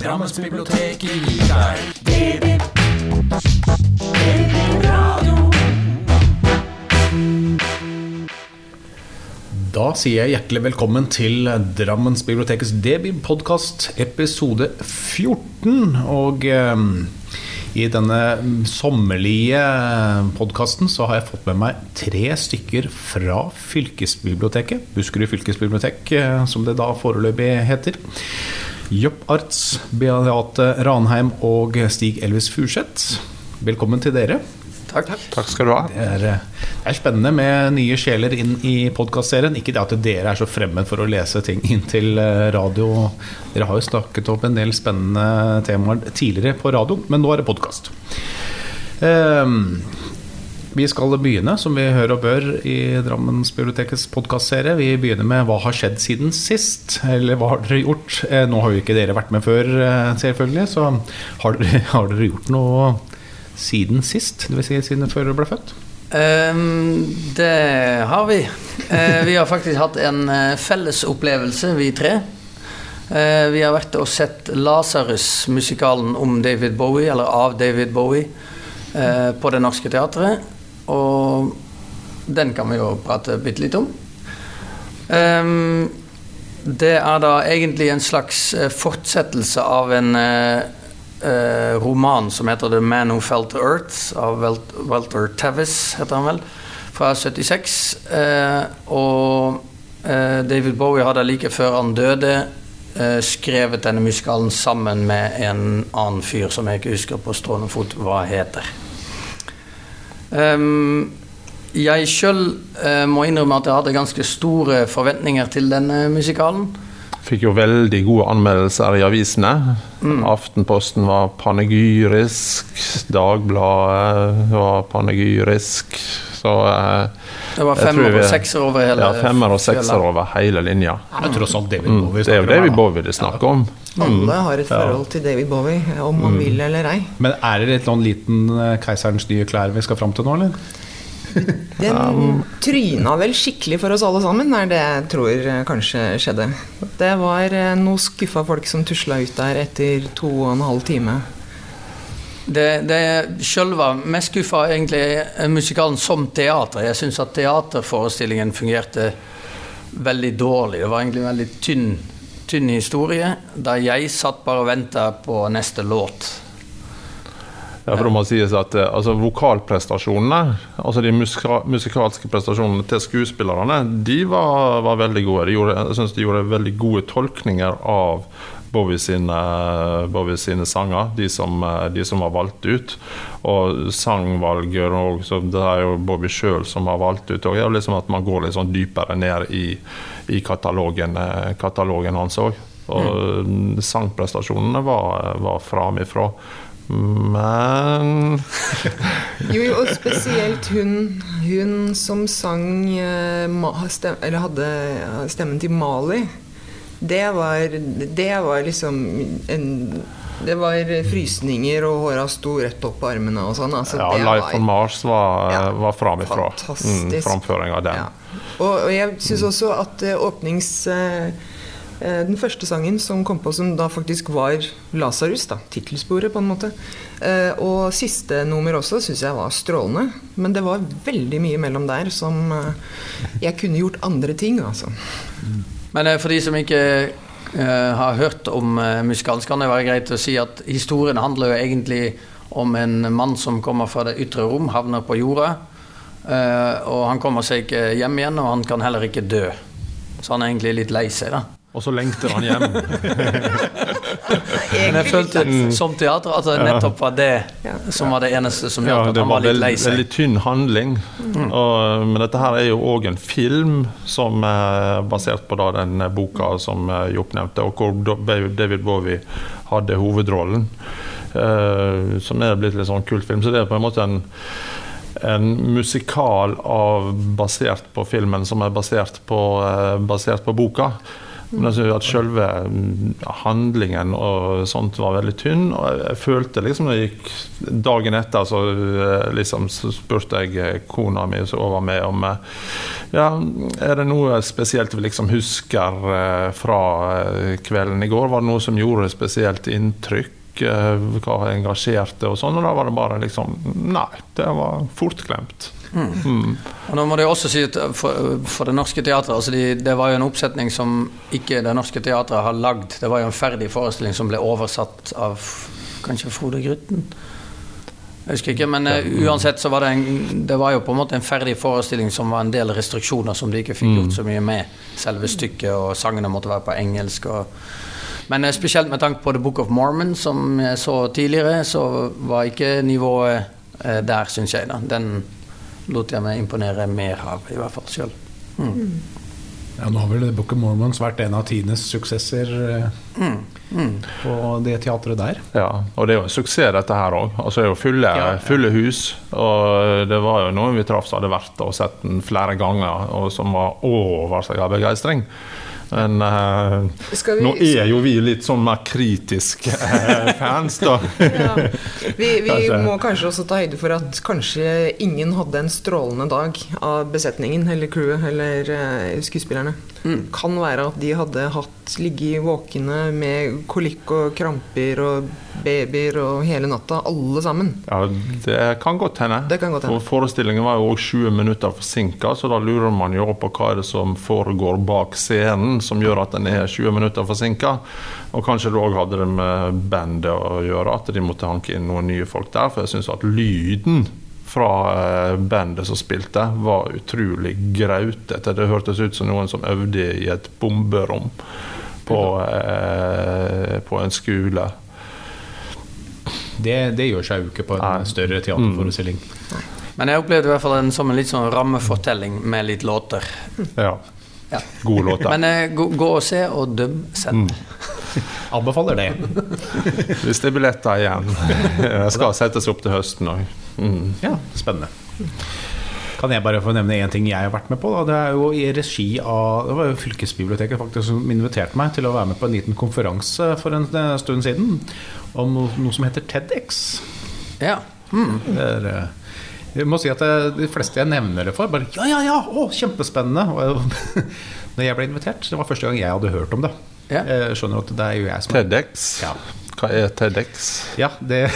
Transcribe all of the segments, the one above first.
Drammensbiblioteket gir deg. Radio. Da sier jeg hjertelig velkommen til Drammens bibliotekets Debi-podkast episode 14. Og eh, i denne sommerlige podkasten så har jeg fått med meg tre stykker fra fylkesbiblioteket. Buskerud fylkesbibliotek, eh, som det da foreløpig heter. Jopp Arts, Beate Ranheim og Stig Elvis Furseth. Velkommen til dere. Takk. Takk skal du ha. Det er, eh, det er spennende med nye sjeler inn i podkastserien. Ikke det at dere er så fremmed for å lese ting inn til eh, radio. Dere har jo snakket opp en del spennende temaer tidligere på radio, men nå er det podkast. Vi skal begynne, som vi hører og bør, i Drammensbibliotekets podkastserie. Vi begynner med hva har skjedd siden sist? Eller hva har dere gjort? Eh, nå har jo ikke dere vært med før, eh, selvfølgelig, så har dere, har dere gjort noe siden sist? Dvs. Si siden før dere ble født? Um, det har vi. Uh, vi har faktisk hatt en felles opplevelse, vi tre. Uh, vi har vært og sett Lasarus-musikalen om David Bowie, eller av David Bowie, på Det Norske Teatret. Og den kan vi jo prate bitte litt om. Ehm, det er da egentlig en slags eh, fortsettelse av en eh, eh, roman som heter 'The Man Who Felt the Earth', av Walter Tavis, heter han vel, fra 76. Eh, og David Bowie hadde like før han døde skrevet denne musikalen sammen med en annen fyr som jeg ikke husker på stående fot hva heter. Um, jeg sjøl uh, må innrømme at jeg hadde ganske store forventninger til denne musikalen. Fikk jo veldig gode anmeldelser i avisene. Aftenposten var panegyrisk, Dagbladet var panegyrisk. Så eh, Det var femmer og sekser over hele ja, femmer og sekser over hele linja. Det er tross alt David Mm, Bowie. det er jo snakker om David. Bowie det er snakk om. Alle har et forhold til David Bowie, om man vil eller ei. Men er det litt sånn liten eh, Keiserens nye klær vi skal fram til nå, eller? Den tryna vel skikkelig for oss alle sammen, er det jeg tror eh, kanskje skjedde. Det var noe noen skuffa folk som tusla ut der etter to og en halv time. Det, det jeg mest skuffa egentlig musikalen som teater. Jeg syns at teaterforestillingen fungerte veldig dårlig. Det var egentlig en veldig tynn, tynn historie, der jeg satt bare og venta på neste låt. Ja, for det må sies at eh, altså, Vokalprestasjonene, altså de musika musikalske prestasjonene til skuespillerne, de var, var veldig gode. De gjorde, jeg synes de gjorde veldig gode tolkninger av Bowie sine, Bowie sine sanger, de som, de som var valgt ut. Og sangvalget og så Det er jo Bowie sjøl som har valgt ut. Og det er liksom at man går litt sånn dypere ned i, i katalogen, eh, katalogen hans òg. Og mm. sangprestasjonene var, var framifrå. Men Jo, og spesielt hun, hun som sang eh, Eller hadde stemmen til Mali. Det var, det var liksom en Det var frysninger, og håra sto rett opp på armene og sånn. Altså, ja, Life var- on Mars var, Ja, var framifra. fantastisk. Mm, Framføring av den. Ja. Og, og jeg syns også at uh, åpnings... eh, eh, den første sangen som kom på, som da faktisk var Lasarus, da, tittelsporet på en måte. Uh, og siste nummer også syns jeg var strålende. Men det var veldig mye mellom der som Jeg kunne gjort andre ting, altså. Men eh, for de som ikke eh, har hørt om uh, musikalen, kan det være greit å si at historien handler jo egentlig om en mann som kommer fra det ytre rom, havner på jorda. eh, og han kommer seg ikke hjem igjen, og han kan heller ikke dø. Så han er egentlig litt lei seg, da. Og så lengter han hjem. Men jeg følte som teater at det nettopp var det som var det eneste som gjorde at han var litt lei seg. veldig tynn handling. Og, men dette her er jo òg en film som er basert på da, den boka som eh, Jopp nevnte, og hvor David Bowie hadde hovedrollen. eh, som er blitt litt sånn kultfilm. Så det er på en måte en en musikal av, basert på filmen som er basert på, eh, basert på boka. Men jeg synes at selve mm, handlingen og sånt var veldig tynn. Og jeg, følte liksom når jeg gikk dagen etter, så eh, liksom spurte jeg eh, kona mi som var med om eh, ja, Er det noe spesielt vi liksom husker fra kvelden i går? Var det noe som gjorde spesielt inntrykk? Hva engasjerte og sånn? Og da var det bare liksom Nei, det var fort Mm. Og nå må det også si at for, for Det Norske Teatret altså de, Det var jo en oppsetning som ikke Det Norske Teatret har lagd. Det var jo en ferdig forestilling som ble oversatt av kanskje Frode Grytten? Jeg husker ikke, men eh, uansett så var det en Det var jo på en måte en ferdig forestilling som var en del restriksjoner som de ikke fikk gjort så mye med. Selve stykket, og sangene måtte være på engelsk. og men eh, spesielt med tanke på The Book of Mormon, som jeg så tidligere, så var ikke nivået eh, der, syns jeg. da. Den lot jeg meg imponere mer av, i hvert fall sjøl. Ja, nå har vel The Book of Mormons vært en av tidenes suksesser eh, på det teatret der. Ja, og det er jo en suksess, dette her òg. Altså, det er jo fulle, Ja, ja. fulle hus. Og det var jo noen vi traff som hadde vært og sett den flere ganger, og som var over seg av begeistring. Men uh, vi- nå er jo vi litt sånn mer kritiske eh, fans, da. Ja. Vi, vi Kanskje. må kanskje også ta høyde for at kanskje ingen hadde en strålende dag av besetningen eller crewet eller uh, skuespillerne. Kan være at de hadde hatt ligget våkne med kolikk og kramper og babyer og hele natta, alle sammen. Ja, det kan godt hende. Det kan godt hende. For Forestillingen var jo også 20 minutter forsinka, så da lurer man jo på hva er det som foregår bak scenen som gjør at den er 20 minutter forsinka. Og kanskje det òg hadde det med bandet å gjøre, at de måtte hanke inn noen nye folk der. For jeg syns at lyden fra eh, bandet som spilte, var utrolig grautete. Det hørtes ut som noen som øvde i et bomberom på, eh, på en skole. Det, det gjør seg jo ikke på en Nei. større teaterforestilling. Men jeg opplevde i hvert fall den som en litt sånn rammefortelling med litt låter. Ja. Ja. Gode låter. Men eh, gå, gå og se, og døm selv. Anbefaler det. Hvis det er billetter igjen. Det skal settes opp til høsten òg. Mm. Ja, spennende. Kan jeg bare få nevne én ting jeg har vært med på? Da? Det er jo i regi av Det var jo Fylkesbiblioteket faktisk som inviterte meg til å være med på en liten konferanse for en eh, stund siden om noe, som heter TEDx. Ja. Mm. Det er, eh, jeg må si at det, de fleste jeg nevner det for, bare Ja, ja, ja! Å, kjempespennende! Og når jeg ble invitert, det var første gang jeg hadde hørt om det. Ja. Jeg skjønner at det er jo jeg som TEDx. Ja. Hva er TEDx? Ja, det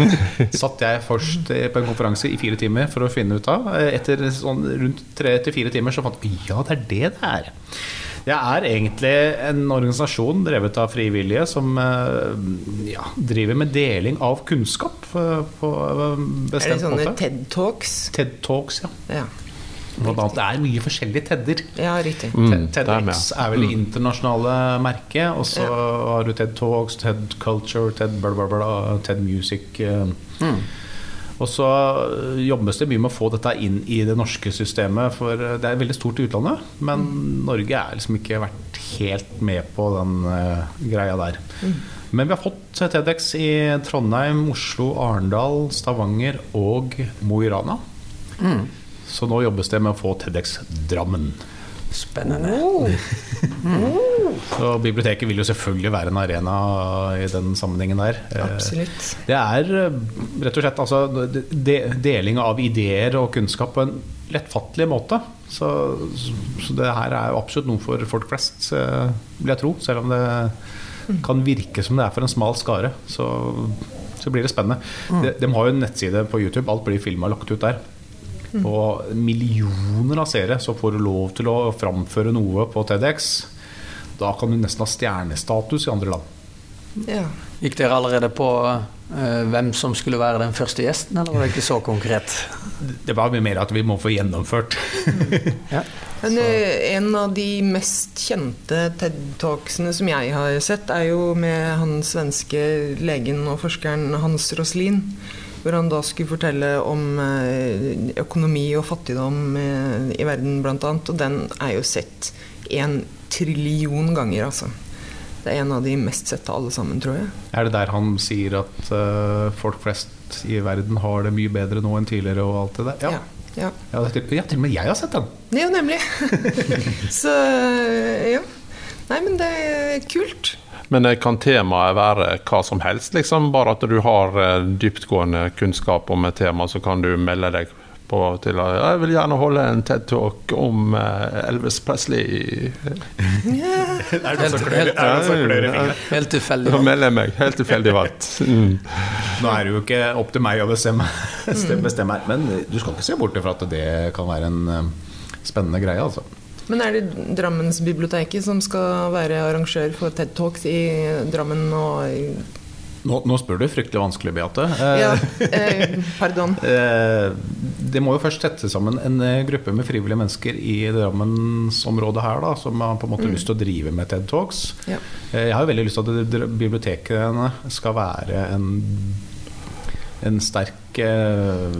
satt jeg først eh, på en konferanse i fire timer for å finne ut av. Eh, Etter sånn rundt tre til fire timer så fant jeg ja, det er det det er. Det er egentlig en organisasjon drevet av frivillige som eh, ja, driver med deling av kunnskap på bestemt måte. Er det sånne måte. TED Talks? TED Talks, ja. Ja, Blant annet. Det er mye forskjellige TED-er. ja riktig. Mm, er. TEDx er vel det internasjonale merket, og så har du TED Talks, TED Culture, TED bla, bla, bla, TED Music. Mm. Og så jobbes det mye med å få dette inn i det norske systemet, for det er veldig stort i utlandet. Men Norge er liksom ikke vært helt med på den uh, greia der. Men vi har fått TEDx i Trondheim, Oslo, Arendal, Stavanger og Mo i Rana. Så nå jobbes det med å få TEDx Drammen. Spennende. Så biblioteket vil jo selvfølgelig være en arena i den sammenhengen der. Eh, Absolutt. Det er eh, rett og slett altså, de, deling av ideer og kunnskap på en lettfattelig måte. Så, så det her er jo absolutt noe for folk flest, vil jeg tro. Selv om det kan virke som det er for en smal skare. Så, så blir det spennende. De, de har jo en nettside på YouTube. Alt blir filma og lagt ut der. Og millioner av seere, så får du lov til å framføre noe på TEDx. Da kan du nesten ha stjernestatus i andre land. Ja. Gikk dere allerede på eh, hvem som skulle være den første gjesten, eller var det ikke så konkret? Det var mer at vi må få gjennomført. Ja. Men eh, en av de mest kjente TED-talksene som jeg har sett, er jo med han svenske legen og forskeren Hans Roslin. Hvor han da skulle fortelle om eh, økonomi og fattigdom eh, i verden, annet. Og den er jo sett en trillion ganger, altså. Det er en av de mest sette alle sammen, tror jeg. Er det der han sier at uh, folk flest i verden har det mye bedre nå enn tidligere og alt det der? Ja. Ja, ja. Ja, til, til og med jeg har sett den. Ja, nemlig. Så ja. Nei, men det er kult. Men eh, kan temaet være hva som helst? liksom? Bare at du har eh, dyptgående kunnskap om et tema, så kan du melde deg på til å Jeg vil gjerne holde en TED-talk om eh, Elvis Presley. Helt tilfeldig. Da melder jeg meg. Helt tilfeldig valgt. Mm. Nå er det jo ikke opp til meg å bestemme, bestemme her, men du skal ikke se bort fra at det kan være en eh, spennende greie, altså. Men er det Drammensbiblioteket som skal være arrangør for TED Talks i Drammen og i- Nå, nå spør du fryktelig vanskelig, Beate. Eh, Ja, eh, pardon. eh, det må jo først sette sammen en eh, gruppe med frivillige mennesker i Drammensområdet her, da, som har på en måte lyst til å drive med TED Talks. Ja. Eh, Jeg har jo veldig lyst til at bibliotekene skal være en, en sterk eh,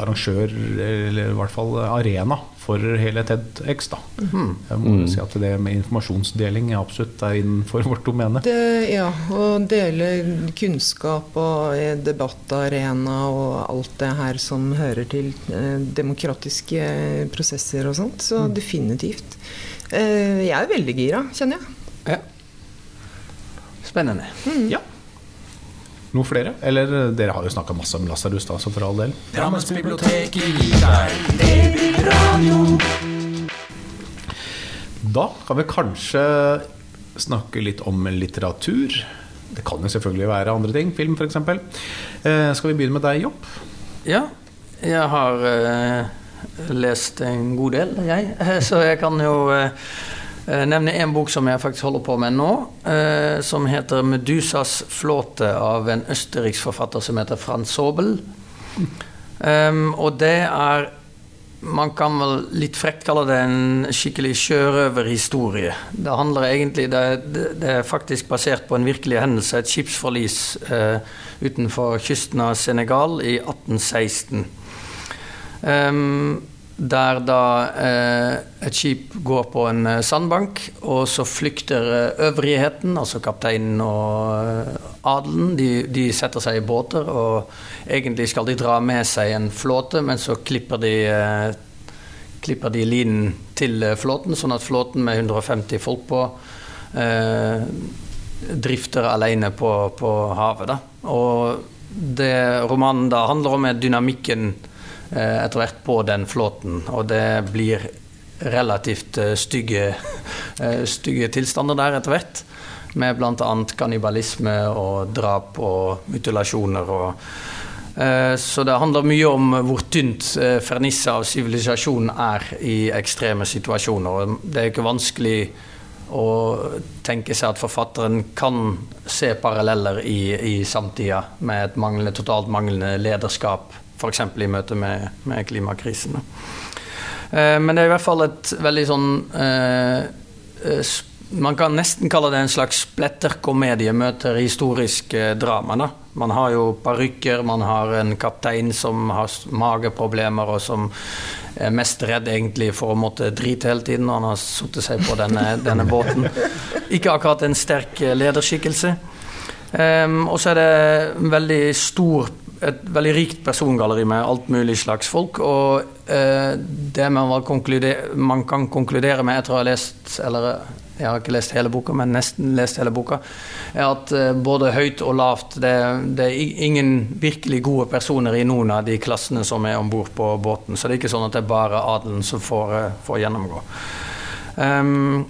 arrangør, eller i hvert fall arena, for hele TEDX. Da. Jeg må jo si at det med informasjonsdeling er absolutt er innenfor vårt domene. Det, ja, å dele kunnskap og eh, debattarena og alt det her som hører til eh, demokratiske prosesser og sånt. Så definitivt. Eh, jeg er veldig gira, kjenner jeg. Ja. Spennende. Ja. Noen flere? Eller eh, dere har jo snakka masse om Lasarus, da, så for all del. Drammensbiblioteket gir deg DB-radio. Da kan vi kanskje snakke litt om litteratur. Det kan jo selvfølgelig være andre ting. Film, f.eks. Eh, skal vi begynne med deg, Jopp? Ja, jeg har eh, lest en god del, jeg. Så jeg kan jo eh, nevne en bok som jeg faktisk holder på med nå, eh, som heter 'Medusas flåte' av en østerriksk forfatter som heter Frans Sobel. Um, og det er Man kan vel litt frekt kalle det en skikkelig sjørøverhistorie. Det handler egentlig det, det, er faktisk basert på en virkelig hendelse, et skipsforlis eh, utenfor kysten av Senegal i 1816. Um, der da eh, et skip går på en eh, sandbank, og så flykter eh, øvrigheten, altså kapteinen og adelen. De, de setter seg i båter, og egentlig skal de dra med seg en flåte, men så klipper de, klipper de linen til flåten, sånn at flåten med 150 folk på eh, drifter alene på, på havet. Da. Og det romanen da handler om, er dynamikken etter hvert på den flåten. Og det blir relativt eh, stygge, eh, stygge tilstander der etter hvert. Med bl.a. kannibalisme og drap og mutilasjoner. Og, eh, så det handler mye om hvor tynt eh, fernisset av sivilisasjonen er i ekstreme situasjoner. Det er ikke vanskelig å tenke seg at forfatteren kan se paralleller i, i samtida med et manglende, totalt manglende lederskap, f.eks. i møte med, med klimakrisen. Eh, men det er i hvert fall et veldig sånn eh, eh, Man kan nesten kalle det en slags spletterkomedie møter historisk eh, drama. Da. Man har jo parykker, man har en kaptein som har mageproblemer, og som er mest redd egentlig for å måtte drite hele tiden når han har satt seg på denne, denne båten. Ikke akkurat en sterk eh, lederskikkelse. Um, og så er det en veldig stor et veldig rikt persongalleri med alt mulig slags folk. Og eh, det man, man kan konkludere med etter å ha lest Eller jeg har ikke lest hele boka, men nesten lest hele boka. Er at eh, både høyt og lavt det, det er ingen virkelig gode personer i noen av de klassene som er om bord på båten. Så det er ikke sånn at det er bare adelen som får, eh, får gjennomgå. Um,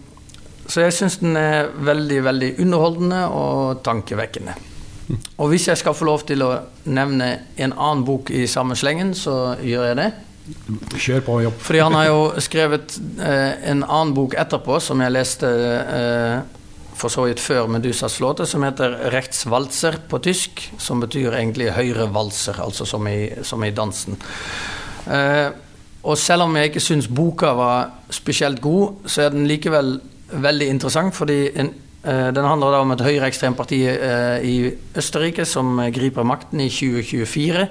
så jeg syns den er veldig, veldig underholdende og tankevekkende. Og hvis jeg skal få lov til å nevne en annen bok i samme slengen, så gjør jeg det. Kjør på, jobb. Fordi han har jo skrevet eh, en annen bok etterpå, som jeg leste eh, for så vidt før Medusas flåte, som heter 'Rechtsvalser' på tysk. Som betyr egentlig høyre valser, altså som i, som i dansen. Eh, og selv om jeg ikke syns boka var spesielt god, så er den likevel veldig interessant, fordi en, den handler da om et høyreekstremt parti eh, i Østerrike som griper makten i 2024.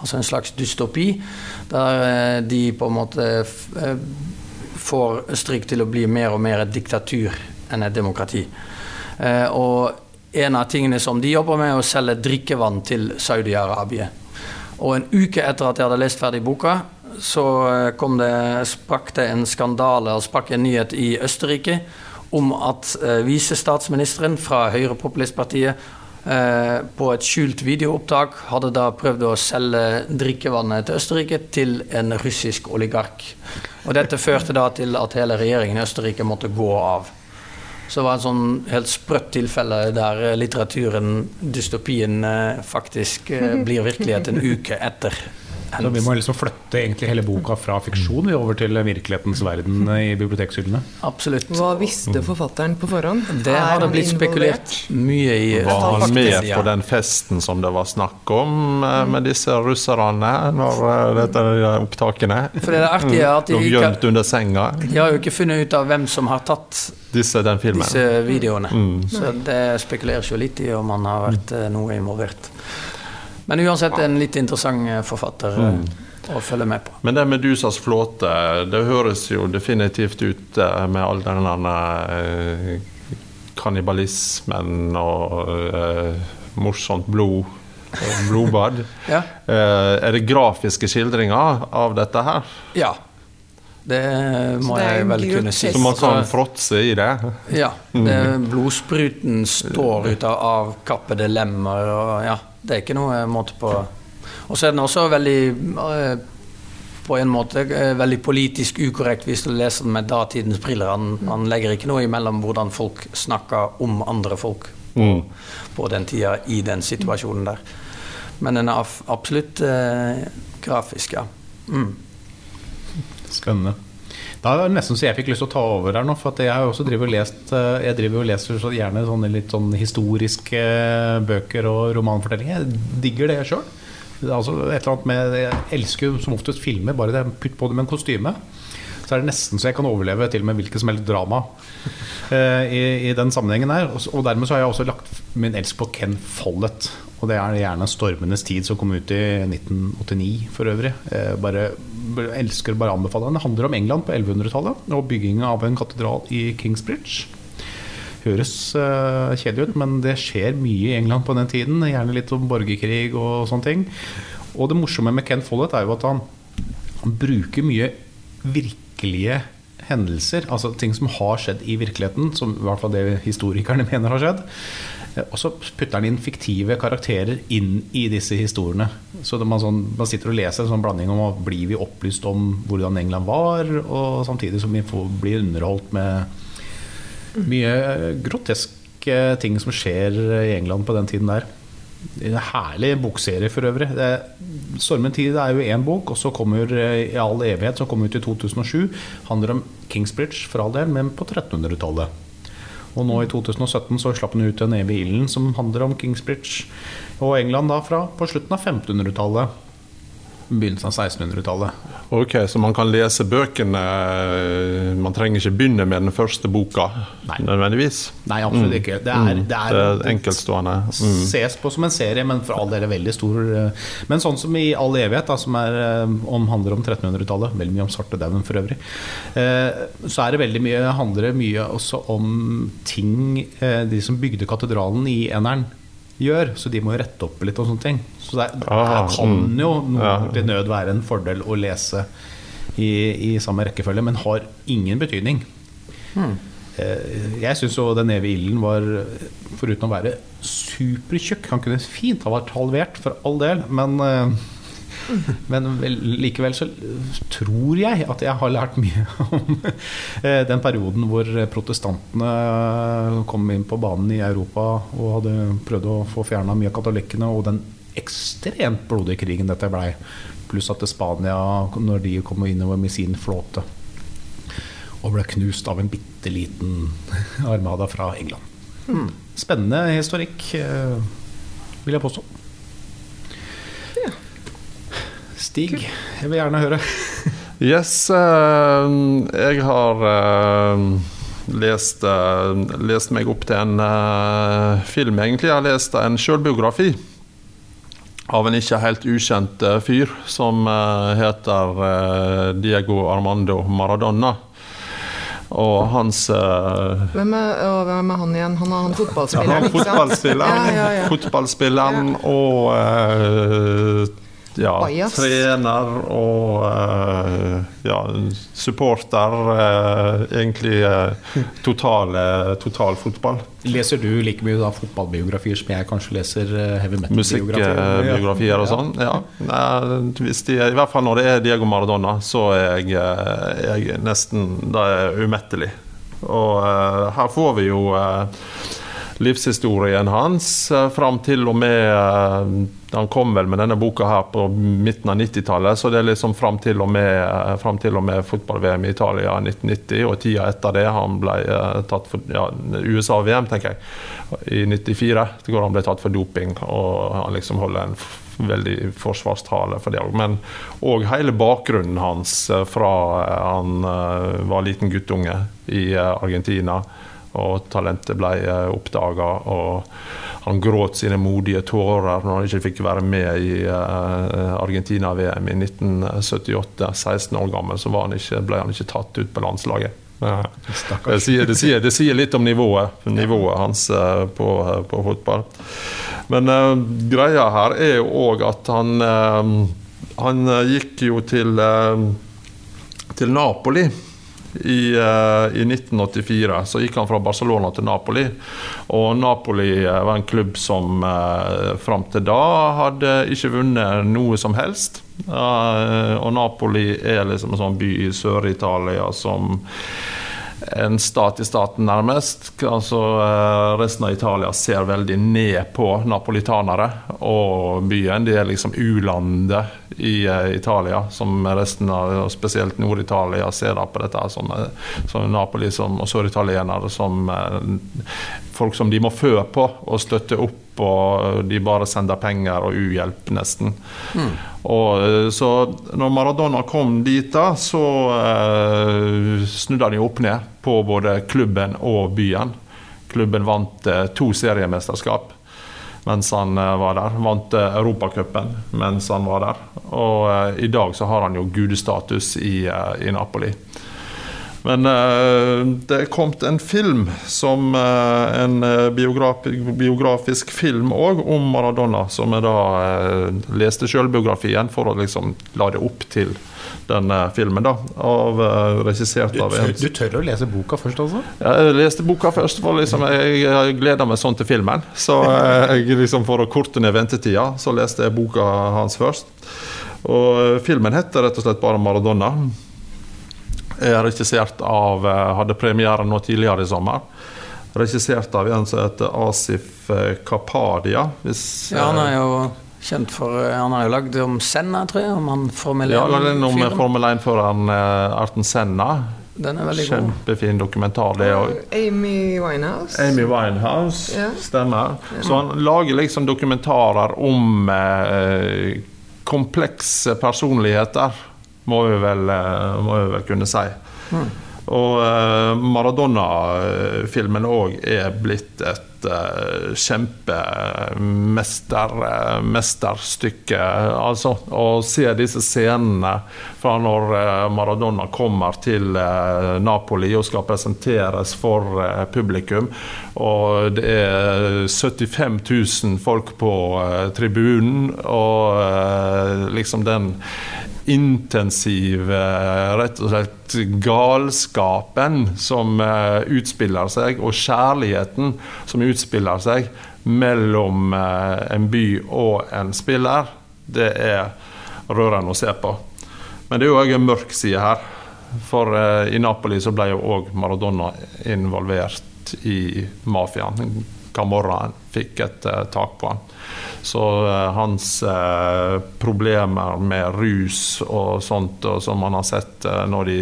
Altså en slags dystopi, der eh, de på en måte eh, får Østerrike til å bli mer og mer et diktatur enn et demokrati. Eh, og en av tingene som de jobber med, er å selge drikkevann til Saudi-Arabia. Og en uke etter at jeg hadde lest ferdig boka, så eh, kom det, sprakk det en skandale og sprakk en nyhet i Østerrike om at eh, visestatsministeren fra Høyrepopulistpartiet eh, på et skjult videoopptak hadde da prøvd å selge drikkevannet til Østerrike til en russisk oligark. Og dette førte da til at hele regjeringen i Østerrike måtte gå av. Så det var et sånn helt sprøtt tilfelle der eh, litteraturen, dystopien, faktisk blir virkelighet en uke etter. Så vi må liksom flytte egentlig hele boka fra fiksjon vi, over til virkelighetens verden i bibliotekshyllene. Absolutt. Hva visste forfatteren på forhånd? Det har det blitt spekulert mye i. Var han med på den festen som det var snakk om eh, med disse russerne, når eh, dette er opptakene? For det er artig at de gjemt under senga, De har jo ikke funnet ut av hvem som har tatt disse, den disse videoene. Mm. Så det spekuleres jo litt i om han har vært eh, noe involvert. Men uansett en litt interessant eh, forfatter mm. å følge med på. Men det Medusas flåte, det høres jo definitivt ut eh, med all denne eh, kannibalismen og uh, morsomt blod. og Blodbad. Ja. uh, er det grafiske skildringer av dette her? ja. Det må det jeg vel kunne si. Så man kan fråtse i det? Ja. Det, blodspruten står ut av avkappede lemmer, og ja, det er ikke noe måte på Og så er den også veldig eh, på en måte eh, veldig politisk ukorrekt hvis du leser den med datidens briller. Han, han legger ikke noe imellom hvordan folk snakker om andre folk på, Mm. på den tida i den situasjonen der. Men den er absolutt eh, grafisk, ja. Mm. Spennende. Da er det nesten så jeg fikk lyst til å ta over her nå. For jeg har også driver og lest eh, Jeg driver og leser så gjerne sånne litt sånn historiske eh, bøker og romanfortellinger. Jeg digger det sjøl. Altså et eller annet med Jeg elsker jo som oftest filmer. Bare det putt på det med en kostyme. Så er det nesten så jeg kan overleve til og med hvilket som helst drama eh, i, i den sammenhengen her. Og, dermed så har jeg også lagt min elsk på Ken Follett. Og det er gjerne 'Stormenes tid', som kom ut i 1989 for øvrig. Bare elsker bare anbefale den. Det handler om England på 1100-tallet og byggingen av en katedral i Kingsbridge. Høres uh, kjedelig ut, men det skjer mye i England på den tiden. Gjerne litt om borgerkrig og sånne ting. Og det morsomme med Ken Follett er jo at han, han bruker mye virkelige hendelser, altså ting som har skjedd i virkeligheten, som i hvert fall det historikerne mener har skjedd. Eh, Og så putter han inn fiktive karakterer inn i disse historiene. Så man, sånn, man sitter og leser en sånn blanding om blir vi opplyst om hvordan England var, og samtidig som vi blir underholdt med mye groteske ting som skjer i England på den tiden der. En herlig bokserie for øvrig. Det, 'Stormen tid' er jo én bok, og så kommer eh, 'I all evighet', som kom ut i 2007. Handler om Kingsbridge, for all del, men på 1300-tallet. Og nå i 2017 så slapp den ut 'En evig ilden', som handler om Kingsbridge og England da fra på slutten av 1500-tallet. Begynnelsen av 1600-tallet. Ok, så man kan lese bøkene Man trenger ikke begynne med den første boka Nei. nødvendigvis. Nei, absolutt ikke. Det er, Mm. det er, Det er enkeltstående. Mm. ses på som en serie, men for all del er veldig stor. eh, Men sånn som i All evighet, da, som er, eh, om, handler om 1300-tallet, veldig mye om svartedauden for øvrig, eh, så er det veldig mye, handler det mye også om ting eh, de som bygde katedralen i eneren gjør, så de må rette opp litt og sånne ting. Så det, er- det Ah, kan mm. jo noe til nød være en fordel å lese i, i samme rekkefølge, men har ingen betydning. Eh, Jeg syns jo Den evige ilden var, foruten å være supertjukk Han kunne fint ha vært halvert, for all del, men eh, men vel, likevel så tror jeg at jeg har lært mye om eh, den perioden hvor protestantene kom inn på banen i Europa og hadde prøvd å få fjerna mye av katolikkene, og den ekstremt blodige krigen dette blei. Pluss at Spania, når de kom innover med sin flåte og ble knust av en bitte liten armada fra England. Spennende historikk, eh, vil jeg påstå. Stig, jeg vil gjerne høre. Yes, uh, jeg har uh, lest, uh, lest meg opp til en eh, film, egentlig. Jeg har lest en sjølbiografi av en ikke helt ukjent eh, fyr som heter Diego Armando Maradona. Og hans Hvem er, og hvem er han igjen? Han er han fotballspilleren, han sant? fotballspilleren, Ja, ja, ja. fotballspilleren og ja, Bajas. trener og uh, ja, supporter. Uh, egentlig uh, total, eh, total fotball. Leser du like mye da fotballbiografier som jeg kanskje leser heavy metal-biografier? Musikkbiografier og sånn. Ja. Hvis de, I hvert fall når det er Diego Maradona, så er jeg, jeg nesten Da er jeg umettelig. Og her får vi jo livshistorien hans fram til og med Han kom vel med denne boka her på midten av 90-tallet, så det er liksom fram til og med, eh, med fotball-VM i Italia 1990 og tida etter det. Han ble eh, tatt for ja, USA-VM, tenker jeg, i 94, hvor han ble tatt for doping. Og han liksom holder en veldig forsvarstale for det òg. Men òg hele bakgrunnen hans eh, fra han var liten guttunge i Argentina og talentet ble oppdaga. Og han gråt sine modige tårer når han ikke fikk være med i eh, Argentina-VM i 1978. 16 år gammel så var han ikke, ble han ikke tatt ut på landslaget. Ja. Det sier, det, sier, det sier litt om nivået, nivået hans eh, på, på fotball. Men uh, greia her er jo òg at han uh, Han eh, gikk jo til, uh, til Napoli i, eh, i 1984 så gikk han fra Barcelona til Napoli. Og Napoli eh, var en klubb som uh, fram til da hadde ikke vunnet noe som helst. Uh, og Napoli er liksom en sånn by i Sør-Italia som en stat i staten, nærmest. Altså, resten av Italia ser veldig ned på napolitanere og byen. De er liksom u-landet i eh, Italia, som resten av og spesielt Nord-Italia ser på dette som, eh, som Napoli som, og søritalienere som eh, folk som de må fø på og støtte opp, og de bare sender penger og uhjelp, nesten. Og, eh, så når Maradona kom dit, da, så eh, snudde han jo opp ned på både klubben og byen. Klubben vant eh, to seriemesterskap mens han eh, var der. Vant eh, Europacupen mens han var der. Og eh, i dag så har han jo gudestatus i, i Napoli. Men eh, det er kommet en film, som eh, en eh, biograf biografisk film òg, om Maradona, som jeg da leste sjølbiografien for å liksom la det opp til denne filmen, da. Av, regissert Du, av en tør, du tør å lese boka først, altså? jeg leste boka først, for liksom, jeg, jeg gleda meg sånn til filmen. Så jeg, liksom, for å korte ned ventetida, så leste jeg boka hans først. Og filmen heter rett og slett bare 'Maradona'. Er regissert av eh, Hadde premiere nå tidligere i sommer. Regissert av en som heter Asif eh, Kapadia. Hvis, Ja, han er eh, jo kjent for Han har jo lagd om Senna, tror jeg. Om han Formel 1. ja, den om. Formel 1-føreren eh, Arten Senna. Den er veldig god. Kjempefin dokumentar, det òg. Amy Winehouse. Amy Winehouse, Ja. stemmer. Så han lager liksom dokumentarer om eh, komplekse personligheter, må vi vel, eh, må vi vel kunne si. Og eh, Maradona-filmen òg er blitt et eh, kjempemester, eh, mesterstykke. Altså, å se disse scenene fra når Maradona kommer til Napoli og skal presenteres for publikum. Og det er 75 000 folk på tribunen, og liksom den intensive, rett og slett galskapen som eh, utspiller seg, og kjærligheten som utspiller seg mellom eh, en by og en spiller, det er rørende å se på. Men det er jo òg en mørk side her. For eh, i Napoli så ble jo òg Maradona involvert i mafiaen. Camorra fikk et tak på han. Så eh, hans eh, problemer med rus og sånt, og som man har sett eh, når de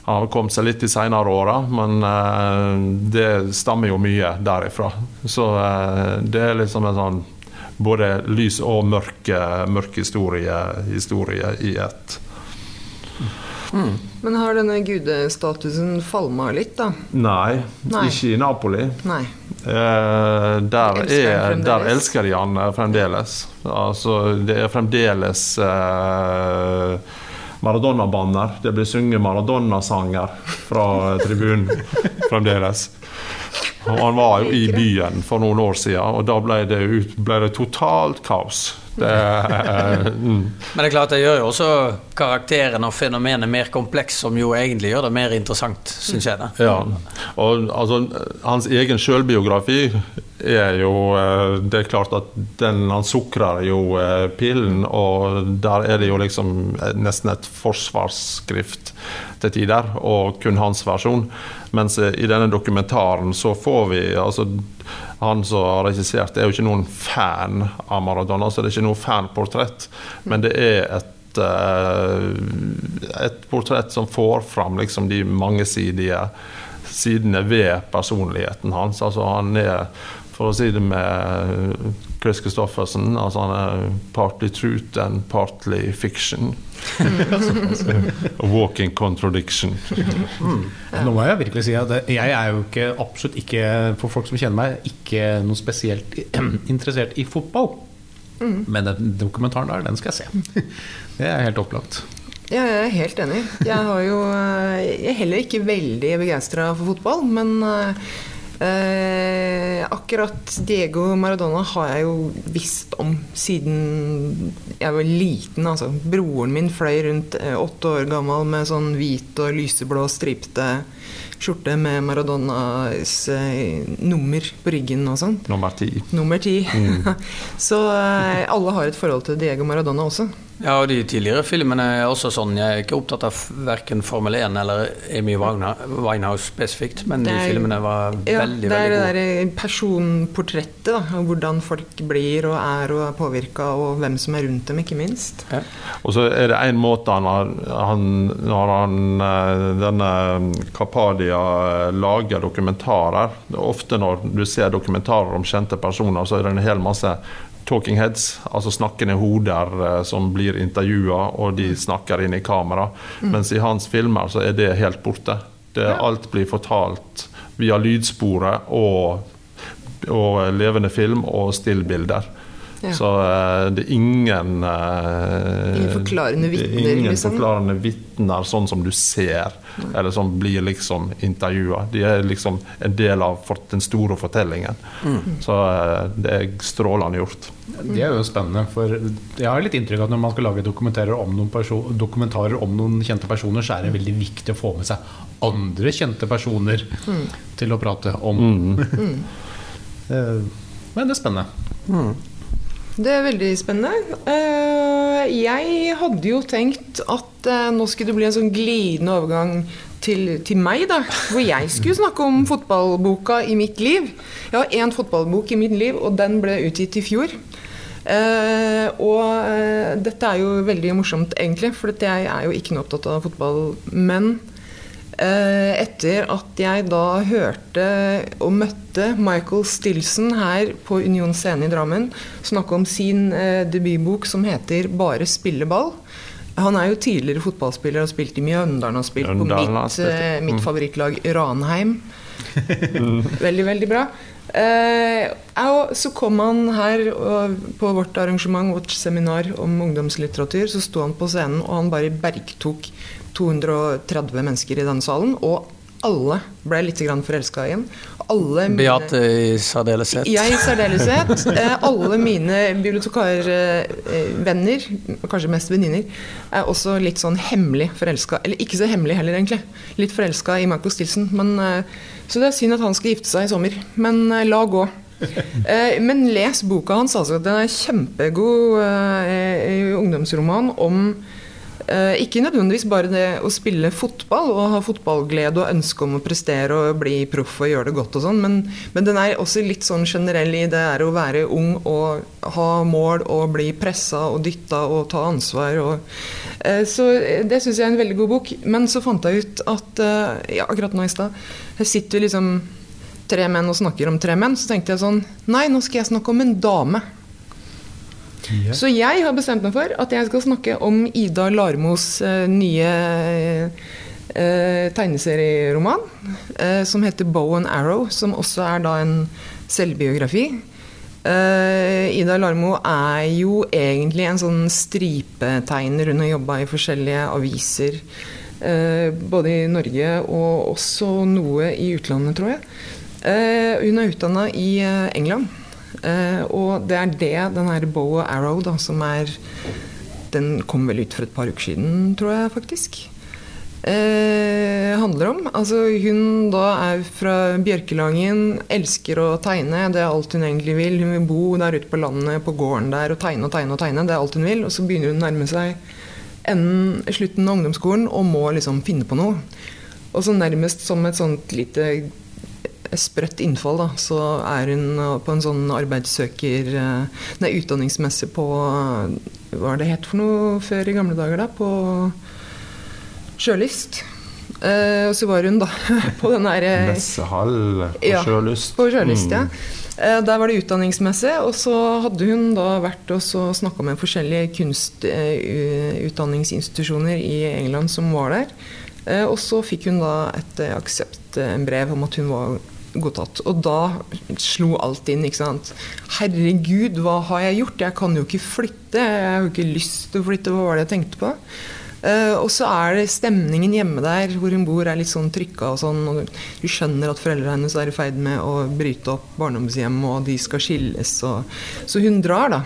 han har kommet seg litt de senere åra, men det stammer jo mye derifra. Så det er liksom en sånn både lys og mørk, mørk historie, historie i ett. Men har denne gudestatusen falma litt, da? Nei, Nei. ikke i Napoli. Nei. Eh, der, Elsker er, der elsker de han eh, fremdeles. Altså, det er fremdeles eh, Maradona-banner. Det blir sunget Maradona-sanger fra tribunen fremdeles. Han var jo i byen for noen år siden, og da ble det, ut, ble det totalt kaos. Det, eh, mm. Men det er klart det gjør jo også karakteren og fenomenet mer kompleks, som jo egentlig gjør det mer interessant, syns jeg. da. Ja, og altså, hans egen selvbiografi er jo eh, Det er klart at den, han sukrer jo eh, pillen, og der er det jo liksom nesten et forsvarsskrift til tider, og kun hans versjon. Mens i denne dokumentaren så får vi altså Han som har regissert, er jo ikke noen fan av Maradona, så det er ikke noe fanportrett, men det er et eh, et portrett som får fram liksom de mangesidige sidene ved personligheten hans. Altså han er, for å si det med Chris Christoffersen, altså han er partly truth and partly fiction. A walking contradiction. Nå må jeg virkelig si at jeg er jo ikke, absolutt ikke, for folk som kjenner meg, ikke noe spesielt interessert i fotball. Men den dokumentaren der, den skal jeg se. Det er helt opplagt. Ja, jeg er helt enig. Jeg, har jo, eh, jeg er heller ikke veldig begeistra for fotball, men eh, akkurat Diego Maradona har jeg jo visst om siden jeg var liten. Altså. Broren min fløy rundt eh, åtte år gammel med sånn hvit og lyseblå stripete skjorte med Maradonas eh, nummer på ryggen og sånn. Nummer ti. Nummer ti. Så eh, alle har et forhold til Diego Maradona også. Ja, og de tidligere filmene er også sånn. Jeg er ikke opptatt av verken Formel 1 eller Amy Winehouse spesifikt, men de er- filmene var Ja, veldig, gode. det er det der personportrettet, da. Hvordan folk blir og er og er påvirka, og hvem som er rundt dem, ikke minst. Ja. Og så er det en måte han har, han, når han, eh, denne Kapadia eh, lager dokumentarer Ofte når du ser dokumentarer om kjente personer, så er det en hel masse talking heads, altså snakkende hoder eh, som blir intervjua, og de snakker inn i kamera. Mens i hans filmer så er det helt borte. Det, Alt blir fortalt via lydsporet og, og levende film og stillbilder. Ja. Så eh, det er ingen eh, Ingen forklarende er vitner, Ingen liksom. forklarende vitner, sånn som du ser, eller som blir liksom intervjua. De er liksom en del av den store fortellingen. Så eh, det er strålende gjort. Det er jo spennende, for jeg har litt inntrykk av at når man skal lage dokumentarer om noen, dokumentarer om noen kjente personer, så er det veldig viktig å få med seg andre kjente personer til å prate om. Mm. Men det er spennende. Det er veldig spennende. Eh, Jeg hadde jo tenkt at eh, nå skulle det bli en sånn glidende overgang til, til meg, da. Hvor jeg skulle snakke om fotballboka i mitt liv. Jeg har én fotballbok i mitt liv, og den ble utgitt i fjor. Eh, og eh, dette er jo veldig morsomt, egentlig, for jeg er jo ikke noe opptatt av fotball. Men etter at jeg da hørte og møtte Michael Stilson her på Union Scene i Drammen snakke om sin eh, debutbok som heter 'Bare spille ball'. Han er jo tidligere fotballspiller og har spilt i Mjøndalen og spilt på mitt, eh, mitt favorittlag Ranheim. Veldig, veldig bra. Eh, så kom han her og på vårt arrangement, vårt seminar om ungdomslitteratur, så sto han på scenen, og han bare bergtok 230 mennesker i denne salen. Og alle ble litt forelska igjen. Alle mine- Beate i særdeleshet. jeg i særdeleshet. Eh, alle mine bibliotekarvenner, kanskje mest venninner, er også litt sånn hemmelig forelska. Eller ikke så hemmelig heller, egentlig. Litt forelska i Michael Stilson. Men, eh, så det er synd at han skal gifte seg i sommer. Men eh, la gå. Men les boka hans, altså. Den er kjempegod eh, ungdomsroman om ikke nødvendigvis bare det å spille fotball og ha fotballglede og ønske om å prestere og bli proff og gjøre det godt og sånn, men, men den er også litt sånn generell i det er å være ung og ha mål og bli pressa og dytta og ta ansvar og eh, Så eh, det syns jeg er en veldig god bok. Men så fant jeg ut at eh, ja, akkurat nå i stad sitter liksom tre menn og snakker om tre menn. Så tenkte jeg sånn Nei, nå skal jeg snakke om en dame. Ja. Så jeg har bestemt meg for at jeg skal snakke om Ida Larmos uh, nye uh, tegneserieroman, uh, som heter 'Bow and Arrow', som også er da en selvbiografi. Ida Larmo er jo egentlig en sånn stripetegner. Hun har jobba i forskjellige aviser. både i Norge og også noe i utlandet, tror jeg. Hun er utdanna i England. Eh, og det er det, den her Bow and Arrow, da, som er Den kom vel ut for et par uker siden, tror jeg faktisk. Eh, handler om. Altså, hun da er fra Bjørkelangen, elsker å tegne. Det er alt hun egentlig vil. Hun vil bo der ute på landet, på gården der, og tegne og tegne og tegne. Det er alt hun vil. Og så begynner hun å nærme seg enden, slutten av ungdomsskolen og må liksom finne på noe. Og så nærmest som et sånt lite sprøtt innfall, da, så er hun på en sånn arbeidssøker eh, Nei, utdanningsmessig på Hva er det het for noe før i gamle dager, da? På sjølyst. Eh, og så var hun da på den derre Messehall på Ja, sjølyst. på sjølyst, ja. Mm. Eh, Der var det utdanningsmessig, og så hadde hun da vært og snakka med forskjellige kunstutdanningsinstitusjoner i England som var der. Eh, Og så fikk hun da et eh, akseptbrev om at hun var godtatt. Og da slo alt inn, ikke sant. Herregud, hva har jeg gjort? Jeg kan jo ikke flytte. Jeg har jo ikke lyst til å flytte. Hva var det jeg tenkte på? Uh, og så er det stemningen hjemme der hvor hun bor er litt sånn trykka og sånn. Og du skjønner at foreldrene hennes er i ferd med å bryte opp barndomshjem, og de skal skilles. Og, så hun drar, da.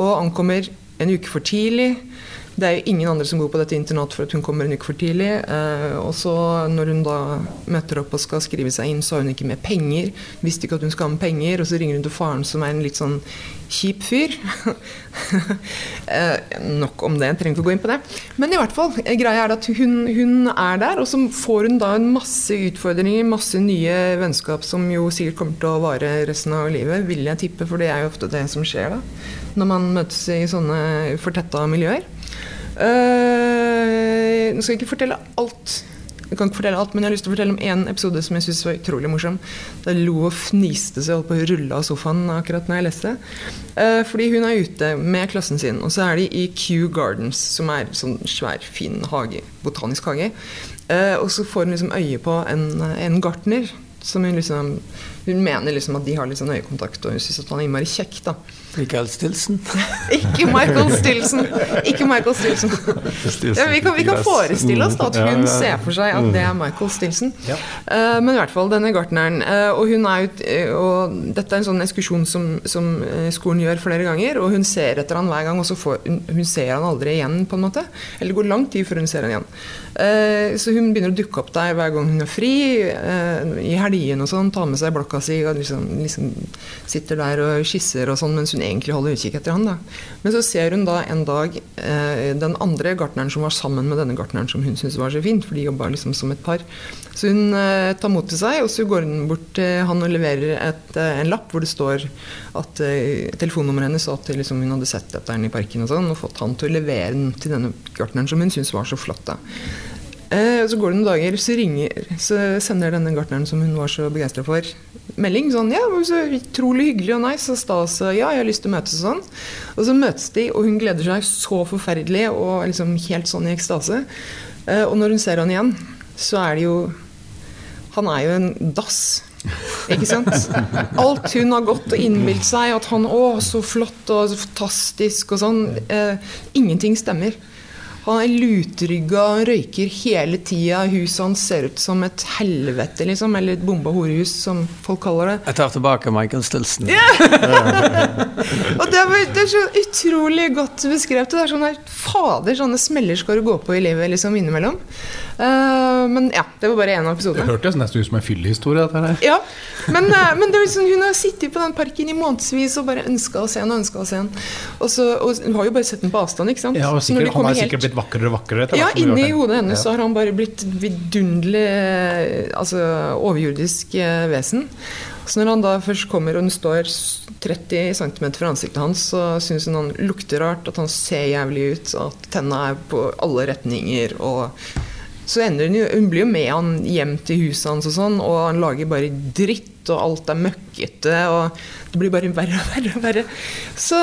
Og ankommer en uke for tidlig. Det er jo ingen andre som går på dette internatet for at hun kommer en uke for tidlig. Eh, og så når hun da møter opp og skal skrive seg inn, så har hun ikke med penger. Visste ikke at hun skal ha med penger, og så ringer hun til faren som er en litt sånn kjip fyr. eh, nok om det, jeg trenger ikke å gå inn på det. Men i hvert fall, eh, greia er at hun, hun er der, og så får hun da en masse utfordringer, masse nye vennskap som jo sikkert kommer til å vare resten av livet, vil jeg tippe, for det er jo ofte det som skjer da. Når man møtes i sånne fortetta miljøer. Eh, nå skal jeg ikke fortelle alt. Jeg kan ikke fortelle alt, men jeg har lyst til å fortelle om én episode som jeg synes var utrolig morsom. Da lo og fniste så jeg holdt på å rulle av sofaen akkurat når jeg leste. Eh, fordi hun er ute med klassen sin, og så er de i Kew Gardens, som er sånn svær, fin hage, botanisk hage. Eh, og så får hun liksom øye på en, en gartner. Som hun liksom Hun mener liksom at de har litt sånn øyekontakt, og hun syns at han er innmari kjekk, da. Michael Stilson. Ikke Michael Stilson! Ikke Michael Stilson. Ja, vi, kan, vi kan forestille oss da at hun ser for seg at det er Michael Stilson. Ja. Uh, men i hvert fall denne gartneren. Uh, og, hun er ut, uh, og dette er en sånn ekskursjon som, som eh, skolen gjør flere ganger. Og hun ser etter han hver gang, og så får, hun, hun ser han aldri igjen. på en måte Eller det går lang tid før hun ser han igjen. Eh, så hun begynner å dukke opp der hver gang hun er fri. eh, I helgene og sånn. Tar med seg blokka si og liksom, liksom sitter der og skisser og sånn mens hun egentlig holde utkikk etter han. da Men så ser hun da en dag eh, den andre gartneren som var sammen med denne gartneren som hun syntes var så fint, for de jobba liksom som et par. Så hun eh, tar mot til seg, og så går hun bort til han og leverer et, eh, en lapp hvor det står at eh, telefonnummeret hennes, og at liksom, hun hadde sett etter den i parken og sånn, og fått han til å levere den til denne gartneren som hun syntes var så flott. da Eh, så går det noen dager, så, ringer, så sender denne gartneren som hun var så begeistra for, melding sånn Ja, så utrolig hyggelig og nice og stas, og ja, jeg har lyst til å møtes og sånn. Og så møtes de, og hun gleder seg så forferdelig og liksom helt sånn i ekstase. Eh, og når hun ser han igjen, så er det jo Han er jo en dass. Ikke sant? Alt hun har gått og innbilt seg at han Å, så flott og så fantastisk og sånn. Eh, ingenting stemmer. Han er lutrygga og røyker hele tida. Huset hans ser ut som et helvete, liksom. Eller et bomba horehus, som folk kaller det. Jeg tar tilbake Michael Stilson. Og det er, det er så utrolig godt beskrevet. Det er sånn her, Fader, sånne smeller skal du gå på i livet liksom innimellom. Eh, men ja, det var bare én av Det hørtes nesten ut som en fyllehistorie. Ja, men, eh, men det er liksom, hun har sittet på den parken i månedsvis og bare ønska å se den og ønska å se den. Og, så, og hun har jo bare sett den på avstand, ikke sant? Ja, og sikkert, Han har helt- sikkert blitt vakrere og vakrere. Ja, inni hodet det. hennes så har han bare blitt vidunderlig eh, altså, overjordisk vesen. Så når han da først kommer og hun står 30 cm fra ansiktet hans, så syns hun han lukter rart, at han ser jævlig ut, at tenna er på alle retninger. og så ender hun jo Hun blir jo med han hjem til huset hans, og sånn Og han lager bare dritt og alt er møkkete, og det blir bare verre og verre. og verre. Så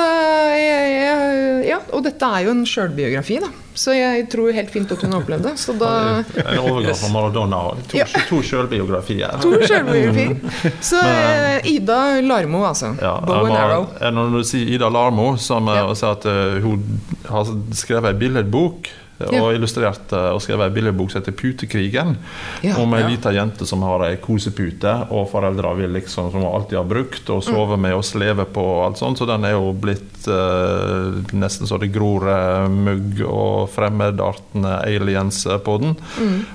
jeg, jeg, Ja, og dette er jo en sjølbiografi, da. Så jeg tror helt fint at hun har opplevd det. Så da En overgang fra Maradona. To, Ja. to sjølbiografier. To sjølbiografi. Så eh, Ida Larmo, altså. Ja, Bow and arrow. eh, Når du sier Ida Larmo, som Ja. ja. at uh, hun har skrevet ei billedbok Ja. og illustrert eh, og skrevet ei billedbok som heter 'Putekrigen'. Ja. om ei Ja. lita jente som har ei kosepute, og foreldra vil liksom, som hun alltid har brukt, og sove med og sleve på og alt sånt. Så den er jo blitt eh, nesten så det gror eh, mugg og fremmedartende aliens eh, på den.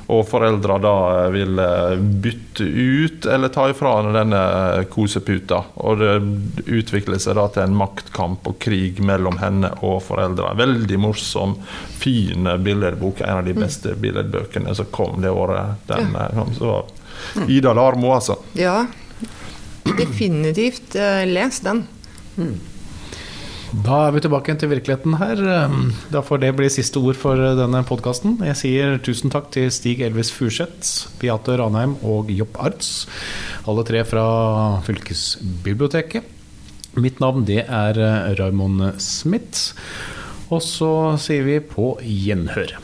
Og foreldra da eh, vil eh, bytte ut eller ta ifra henne denne koseputa. Og det utvikler seg da til en maktkamp og krig mellom henne og foreldra. Veldig morsom, fin billedbok. En av de beste billedbøkene som kom det året. Den, ja. kom. Så Ida Larmo, altså. Ja, definitivt. eh, Les den. Da er vi tilbake til virkeligheten her. Da får det bli siste ord for denne podkasten. Jeg sier tusen takk til Stig Elvis Furseth, Beate Ranheim og Jopp Arts. Alle tre fra fylkesbiblioteket. Mitt navn det er Raymond Smith. Og så sier vi på gjenhør.